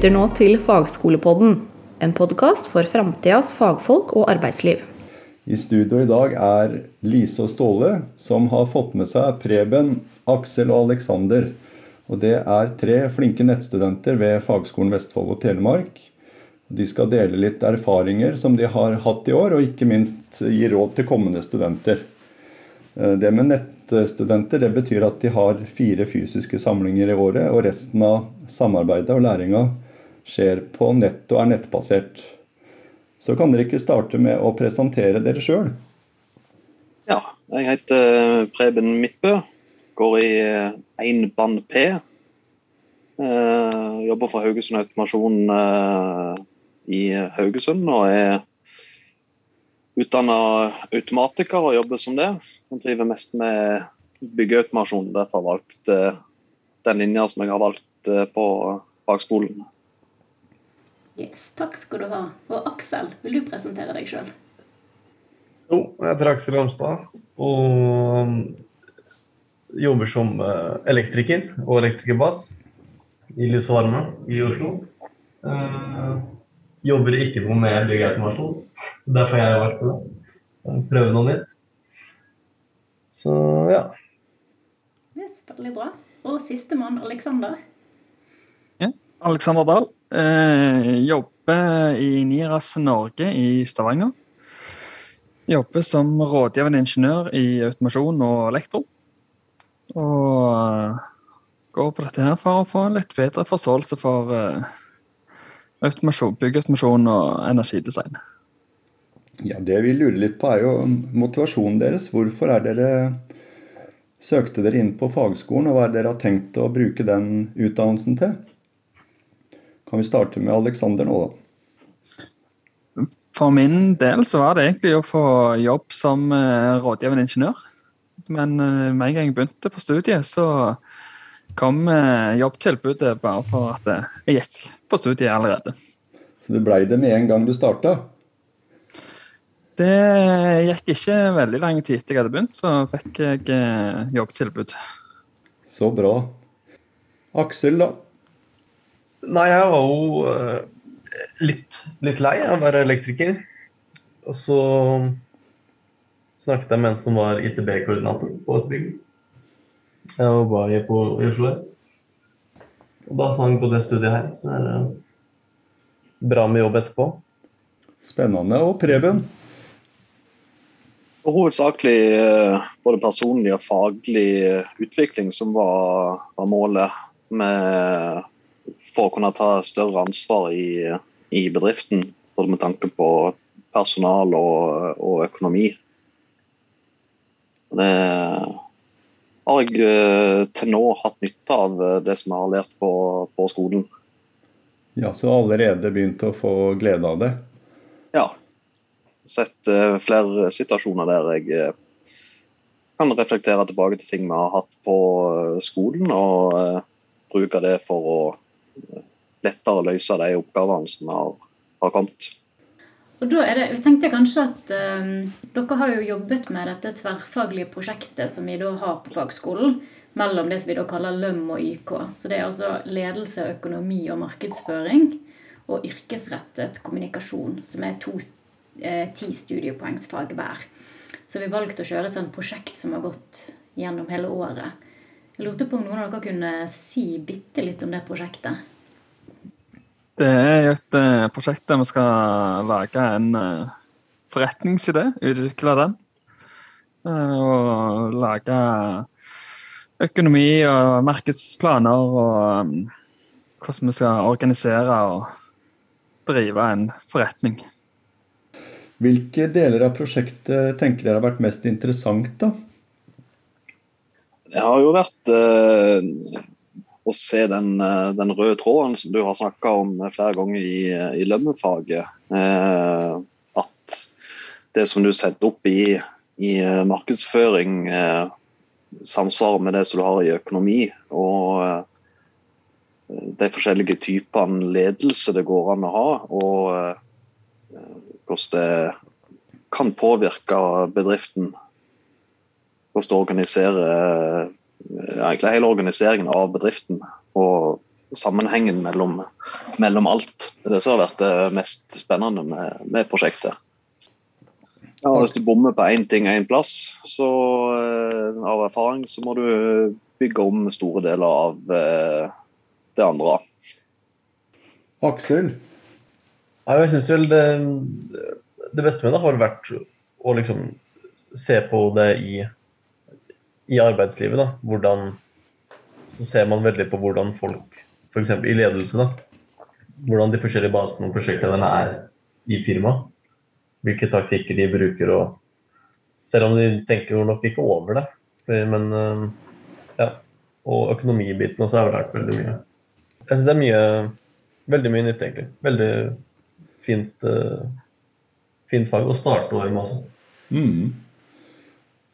lytter nå til Fagskolepodden, en podkast for framtidas fagfolk og arbeidsliv. I studio i dag er Lise og Ståle, som har fått med seg Preben, Aksel og Aleksander. Og det er tre flinke nettstudenter ved Fagskolen Vestfold og Telemark. De skal dele litt erfaringer som de har hatt i år, og ikke minst gi råd til kommende studenter. Eh, det med nettstudenter det betyr at de har fire fysiske samlinger i året, og resten av samarbeidet og læringa skjer på nett og er nettbasert. Så kan dere ikke starte med å presentere dere sjøl? Ja, jeg heter Preben Midtbø. Går i 1 band P. Uh, jobber for Haugesund Automasjon i Haugesund og er utdanna automatiker og jobber som det. Jeg driver mest med byggeautomasjon. Derfor har jeg valgt den linja som jeg har valgt på fagskolen. Yes, takk skal du ha. Og Aksel, vil du presentere deg sjøl? Jo, jeg heter Aksel Ramstad og um, jobber som uh, elektriker og elektrikerbass i Lys og Varme i Oslo. Uh, jobber ikke noe med byggeautomasjon. Derfor har jeg på det. Prøve noe nytt. Så ja. Yes, veldig bra. Og sistemann, Aleksander. Ja, Aleksander Dahl. Eh, jobber i NIRAS Norge i Stavanger. Jobber som rådgivende ingeniør i automasjon og elektro. Og uh, går på dette her for å få en litt bedre forståelse for uh, automasjon, byggeautomasjon og energidesign. Ja, Det vi lurer litt på, er jo motivasjonen deres. Hvorfor er dere søkte dere inn på fagskolen, og hva er dere har tenkt å bruke den utdannelsen til? Kan vi starte med Aleksander nå, da? For min del så var det egentlig å få jobb som uh, rådgivende ingeniør. Men uh, med en gang jeg begynte på studiet, så kom uh, jobbtilbudet bare for at jeg gikk på studiet allerede. Så det blei det med en gang du starta? Det gikk ikke veldig lang tid etter jeg hadde begynt, så fikk jeg jobbtilbud. Så bra. Aksel, da? Nei, jeg var jo uh, litt, litt, lei av å være elektriker. Og så snakket jeg med en som var ITB-koordinator på et bygg. Jeg var bare på i Oslo. Og da sa han på det studiet her. Så er det bra med jobb etterpå. Spennende. Og Preben? Hovedsakelig eh, både personlig og faglig utvikling som var, var målet med for å kunne ta større ansvar i, i bedriften. Både med tanke på personal og, og økonomi. Det har jeg eh, til nå hatt nytte av eh, det som jeg har lært på, på skolen. Ja, Så allerede begynt å få glede av det? Ja. Sett uh, flere situasjoner der jeg kan reflektere tilbake til ting vi har hatt på skolen, og bruke det for å lettere å løse de oppgavene som har, har kommet. Og da er det, jeg tenkte kanskje at um, Dere har jo jobbet med dette tverrfaglige prosjektet som vi da har på fagskolen, mellom det som vi da kaller LØM og YK. Så det er altså ledelse, økonomi og markedsføring. Og yrkesrettet kommunikasjon, som er to, eh, ti studiepoengsfag hver. Så vi valgte å kjøre et sånt prosjekt som har gått gjennom hele året. Jeg lurte på om noen av dere kunne si bitte litt om det prosjektet? Det er et uh, prosjekt der vi skal lage en uh, forretningsidé, utvikle den. Uh, og lage økonomi og markedsplaner og hvordan vi skal organisere og drive en forretning. Hvilke deler av prosjektet tenker dere har vært mest interessant, da? Det har jo vært å se den, eh, den, røde tråden som du har snakka om flere ganger i, i lømmefaget. Eh, at det som du setter opp i, i eh, markedsføring, eh, samsvarer med det som du har i økonomi. Og eh, de forskjellige typene ledelse det går an å ha. Og eh, hvordan det kan påvirke bedriften. Hvordan du organiserer egentlig hele organiseringen av bedriften. Og sammenhengen mellom, mellom alt. Det er det som har vært det mest spennende med, med prosjektet. Ja, hvis du bommer på én ting én plass, så eh, av erfaring så må du bygge om store deler av eh, det andre. Aksel, Ja, jeg synes vel det, det beste med det har vært å liksom se på det i, i arbeidslivet. da, hvordan Så ser man veldig på hvordan folk, f.eks. i ledelse, da, hvordan de forskjellige basene og prosjektlederne er i firmaet. Hvilke taktikker de bruker. og Selv om de tenker jo nok ikke over det. Men øh, ja. Og økonomibiten også har vært veldig mye. Jeg syns det er mye Veldig mye nytt, egentlig. Veldig fint, uh, fint fag å starte året med også. mm.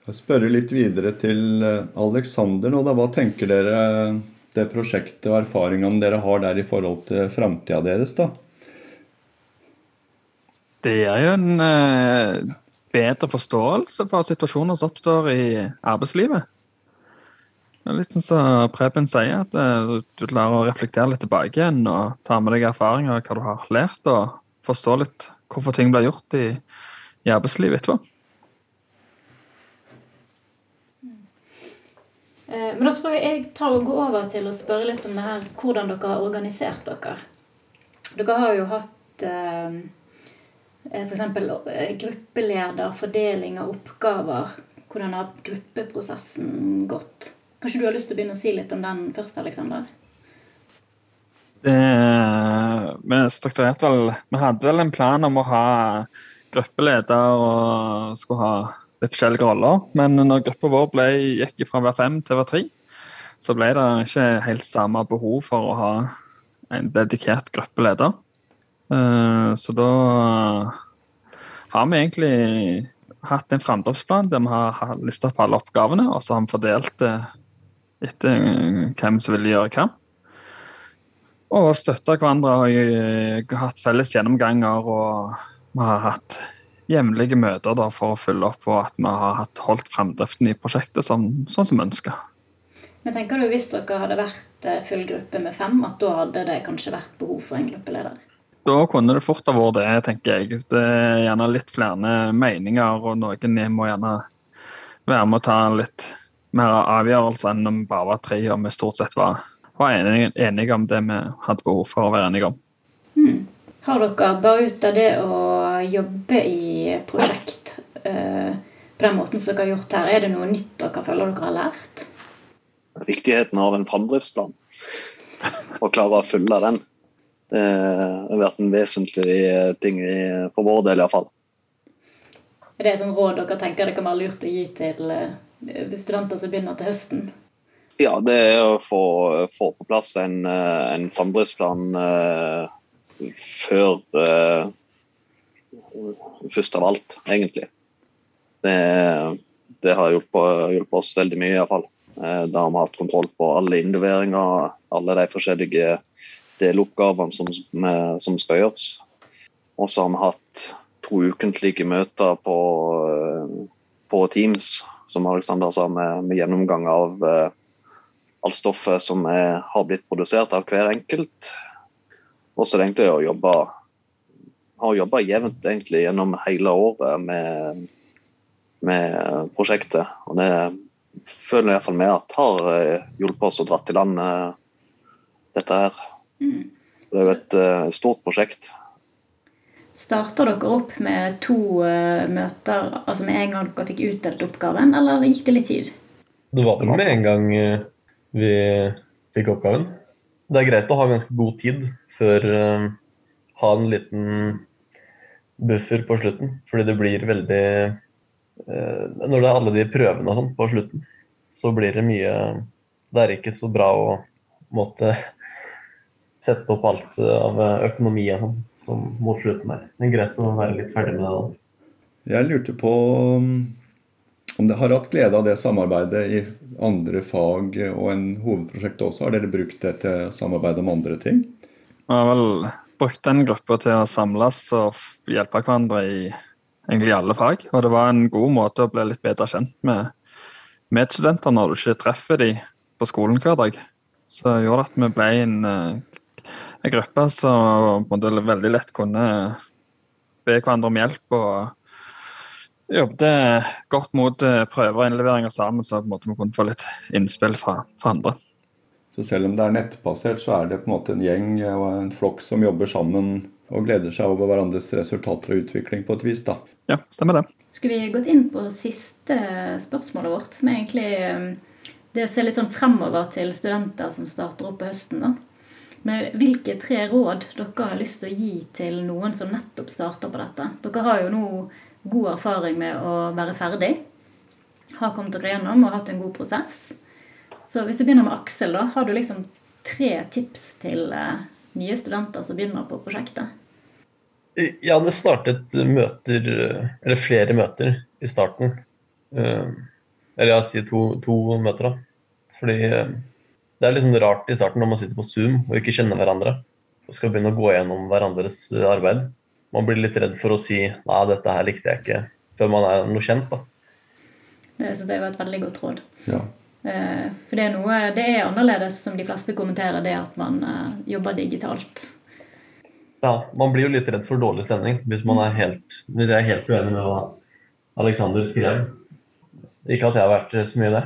Jeg spørre litt videre til Aleksander Alexander nå. da. Hva tenker dere det prosjektet og erfaringene dere har der i forhold til framtida deres? da? Det gir jo en eh, bedre forståelse for situasjoner som oppstår i arbeidslivet. Det er litt sånn som Preben sier, at eh, du lærer å reflektere litt tilbake igjen og ta med deg erfaringer hva du har lært, og forstå litt hvorfor ting blir gjort i, i arbeidslivet etterpå. Men da tror jeg jeg tar og går over til å spørre litt om det her, hvordan dere har organisert dere. Dere har jo hatt eh, f.eks. gruppeleder, fordeling av oppgaver. Hvordan har gruppeprosessen gått? Kanskje du har lyst til å begynne å si litt om den først, Aleksander? Vi strukturerte vel Vi hadde vel en plan om å ha gruppeleder og skulle ha litt forskjellige roller. Men når gruppa vår ble, gikk fra være fem til være tre, så ble det ikke helt samme behov for å ha en dedikert gruppeleder. Eh, Så da har vi egentlig hatt en framdriftsplan der vi har lista opp alle oppgavene, og så har vi fordelt det etter eh, hvem som vil gjøre hva. Og støtta hverandre og eh, hatt felles gjennomganger. Og vi har hatt jevnlige møter da, for å følge opp på at vi har hatt holdt framdriften i prosjektet sånn, sånn som vi. Men tenker du hvis dere hadde vært eh, full gruppe med fem, at da hadde det kanskje vært behov for en gruppeleder? Da kunne det fort ha vært det, tenker jeg. Det er gjerne litt flere meninger, og noen må gjerne være med å ta litt mer avgjørelser enn om bare var tre og vi stort sett var, var enige, enige om det vi hadde behov for å være enige om. Har dere bare ut av det å jobbe i prosjekt eh, på den måten som dere har gjort her, er det noe nytt dere føler dere har lært? Viktigheten av en framdriftsplan. Å klare å følge den. Det har vært en vesentlig ting for vår del iallfall. Er det et sånt råd dere tenker det kan være lurt å gi til eh, studenter som begynner til høsten? Ja, det er å få, få på plass en, eh, en framdriftsplan eh, før eh, Først av alt, egentlig. Det, det har hjulpet, oss veldig mye, iallfall. Eh, da har vi hatt kontroll på alle innleveringer, alle de forskjellige deloppgavene som, som skal gjøres. Og så har vi hatt to ukentlige møter på, eh, på Teams, som Alexander sa, med, med gjennomgang av uh, alt stoffet som er, har blitt produsert av hver enkelt. Og så er det egentlig å jobbe har jobba jevnt egentlig gjennom hele året med, med prosjektet. Og det føler jeg iallfall med at har eh, hjulpet oss å dra til land eh, dette her. Det er jo et eh, stort prosjekt. Starter dere opp med to møter altså med en gang dere fikk utdelt oppgaven, eller gikk det litt tid? Det var vel med en gang vi fikk oppgaven. Det er greit å ha ganske god tid før ha en liten buffer på slutten, fordi det blir veldig eh, Når det er alle de prøvene og sånn på slutten, så blir det mye Det er ikke så bra å måtte sette opp alt av økonomi og sånn som mot slutten der. Det er greit å være litt ferdig med det da. Jeg lurte på um, om dere har hatt glede av det samarbeidet i andre fag og en hovedprosjekt også. Har dere brukt det til samarbeid om andre ting? Ja, vel brukt den gruppa til å samles og hjelpe hverandre i egentlig alle fag. Og det var en god måte å bli litt bedre kjent med medstudenter når du ikke treffer dem på skolen hver dag. Så gjorde at vi ble en, eh, en gruppe som veldig lett kunne be hverandre om hjelp. og jobbet godt mot eh, prøver og innleveringer sammen, så vi kunne få litt innspill fra, fra andre. Så selv om det er nettbasert, så er det på en måte en gjeng og en flokk som jobber sammen og gleder seg over hverandres resultater og utvikling på et vis. da. Ja, stemmer det. Skulle vi gått inn på siste spørsmålet vårt, som er egentlig eh, det å se litt sånn fremover til studenter som starter opp på høsten. da. Med hvilke tre råd dere har lyst til å gi til noen som nettopp starter på dette? Dere har jo nå god erfaring med å være ferdig. Har kommet dere gjennom og hatt en god prosess. Så hvis vi begynner med Aksel, da, har du liksom tre tips til eh, nye studenter som begynner på prosjektet? Ja, det startet møter, eller flere møter, i starten. Eh, eller jeg sier to, to møter, da. Fordi eh, det er litt sånn rart i starten når man sitter på Zoom og ikke kjenner hverandre og skal begynne å gå gjennom hverandres arbeid. Man blir litt redd for å si 'nei, dette her likte jeg ikke', før man er noe kjent. da. Det så det var et veldig godt råd. Ja. Eh, for det er, noe, det er annerledes, som de fleste kommenterer, det at man jobber digitalt. Ja, man blir jo litt redd for dårlig stemning hvis, man er helt, hvis jeg er helt uenig med hva Alexander skrev. Ikke at jeg har vært så mye det,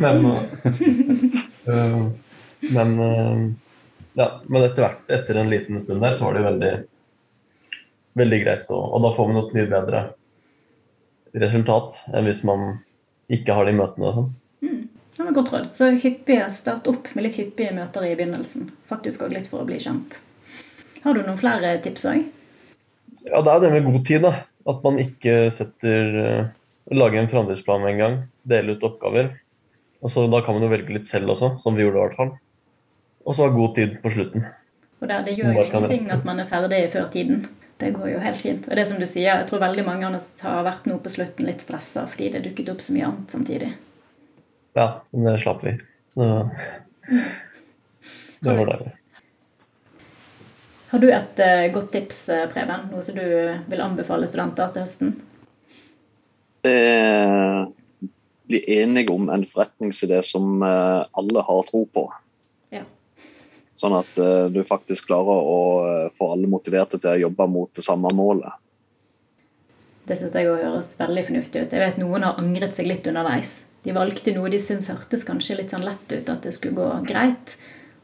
men, men, ja, men etter hvert, etter en liten stund der, så var det veldig, veldig greit. Og, og da får man et mye bedre resultat enn hvis man ikke har de møtene og sånn. Det var godt råd. Så hyppige, start opp med litt hyppige møter i begynnelsen. Faktisk òg litt for å bli kjent. Har du noen flere tips òg? Ja, det er det med god tid. da. At man ikke setter uh, Lager en framdriftsplan med en gang. Dele ut oppgaver. Og så Da kan man jo velge litt selv også, som vi gjorde i hvert fall. Og så ha god tid på slutten. Og der, Det gjør jo ingenting at man er ferdig før tiden. Det går jo helt fint. Og det som du sier, jeg tror veldig mange av oss har vært nå på slutten litt stressa fordi det dukket opp så mye annet samtidig. Ja, det slapp vi. Det, det var deilig. Har du et uh, godt tips, eh, Preben? Noe som du vil anbefale studenter til høsten? Eh, bli enige om en forretningsidé som uh, alle har tro på. Ja. Sånn at uh, du faktisk klarer å få alle motiverte til å jobbe mot det samme målet. Det syns jeg høres veldig fornuftig ut. Jeg vet Noen har angret seg litt underveis. De valgte noe de syntes hørtes kanskje litt sånn lett ut, at det skulle gå greit.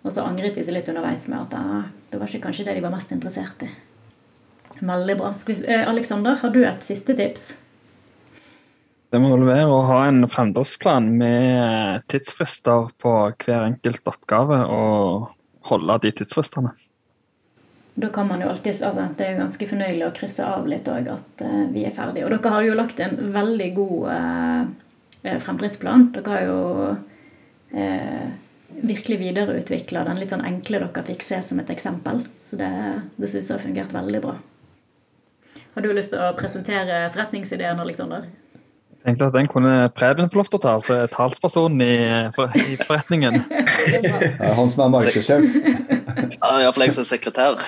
Og så angret de seg litt underveis med at ah, det var ikke kanskje det de var mest interessert i. Veldig bra. Vi, eh, Alexander, har du et siste tips? Det må vel være å ha en fremdriftsplan med tidsfrister på hver enkelt oppgave, og holde de tidsfristene. Da kan man jo alltid, altså Det er jo ganske fornøyelig å krysse av litt òg at uh, vi er ferdige. Og dere har jo lagt en veldig god uh, fremdriftsplan. Dere har jo eh, virkelig videreutvikla den litt sånn enkle dere fikk se som et eksempel. Så det, det synes jeg har fungert veldig bra. Har du lyst til å presentere forretningsideen, Alexander? Jeg tenkte at den kunne Preben få lov til å ta, altså talspersonen i, for, i forretningen. Det er han som er markedssjef. Ja, iallfall jeg som er sekretær.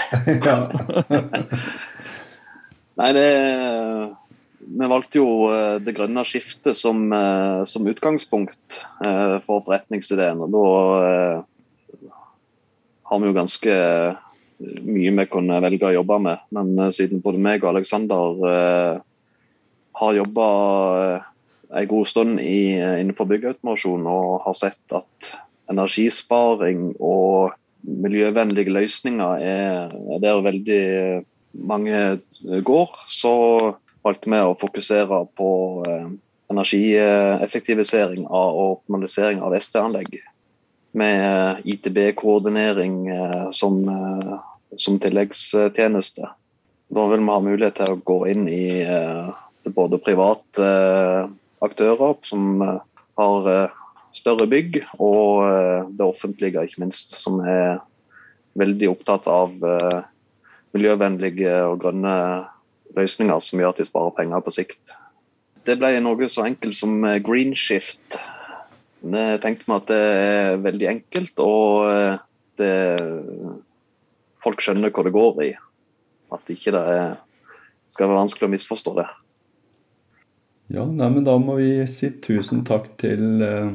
Nei, det vi valgte jo eh, det grønne skiftet som, eh, som utgangspunkt eh, for forretningsideen. og Da har vi jo ganske mye vi kunne velge å jobbe med. Men siden både meg og Aleksander har jobba en god stund i, innenfor byggautomasjon og har sett at energisparing og miljøvennlige løsninger er, er der veldig mange går, så valgte vi å fokusere på eh, energieffektivisering og optimalisering av ST-anlegg. Med eh, ITB-koordinering eh, som, som, tilleggstjeneste. Da vil vi ha mulighet til å gå inn i både private aktører som har større bygg, og det offentlige, ikke minst, som er veldig opptatt av miljøvennlige og grønne løsninger som gjør at de sparer penger på sikt. Det ble noe så enkelt som eh, green shift. Vi tenkte meg at det er veldig enkelt, og eh, det, folk skjønner hva det går i. At ikke det ikke skal være vanskelig å misforstå det. Ja, nei, men Da må vi si tusen takk til eh,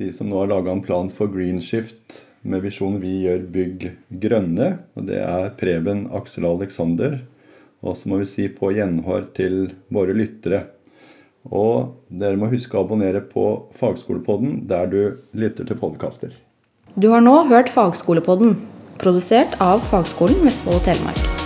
de som nå har laga en plan for green shift med visjonen 'Vi gjør bygg grønne'. og Det er Preben Aksel Alexander. Og så må vi si på gjenhør til våre lyttere. Og dere må huske å abonnere på Fagskolepodden der du lytter til podkaster. Du har nå hørt Fagskolepodden, produsert av Fagskolen Vestfold og Telemark.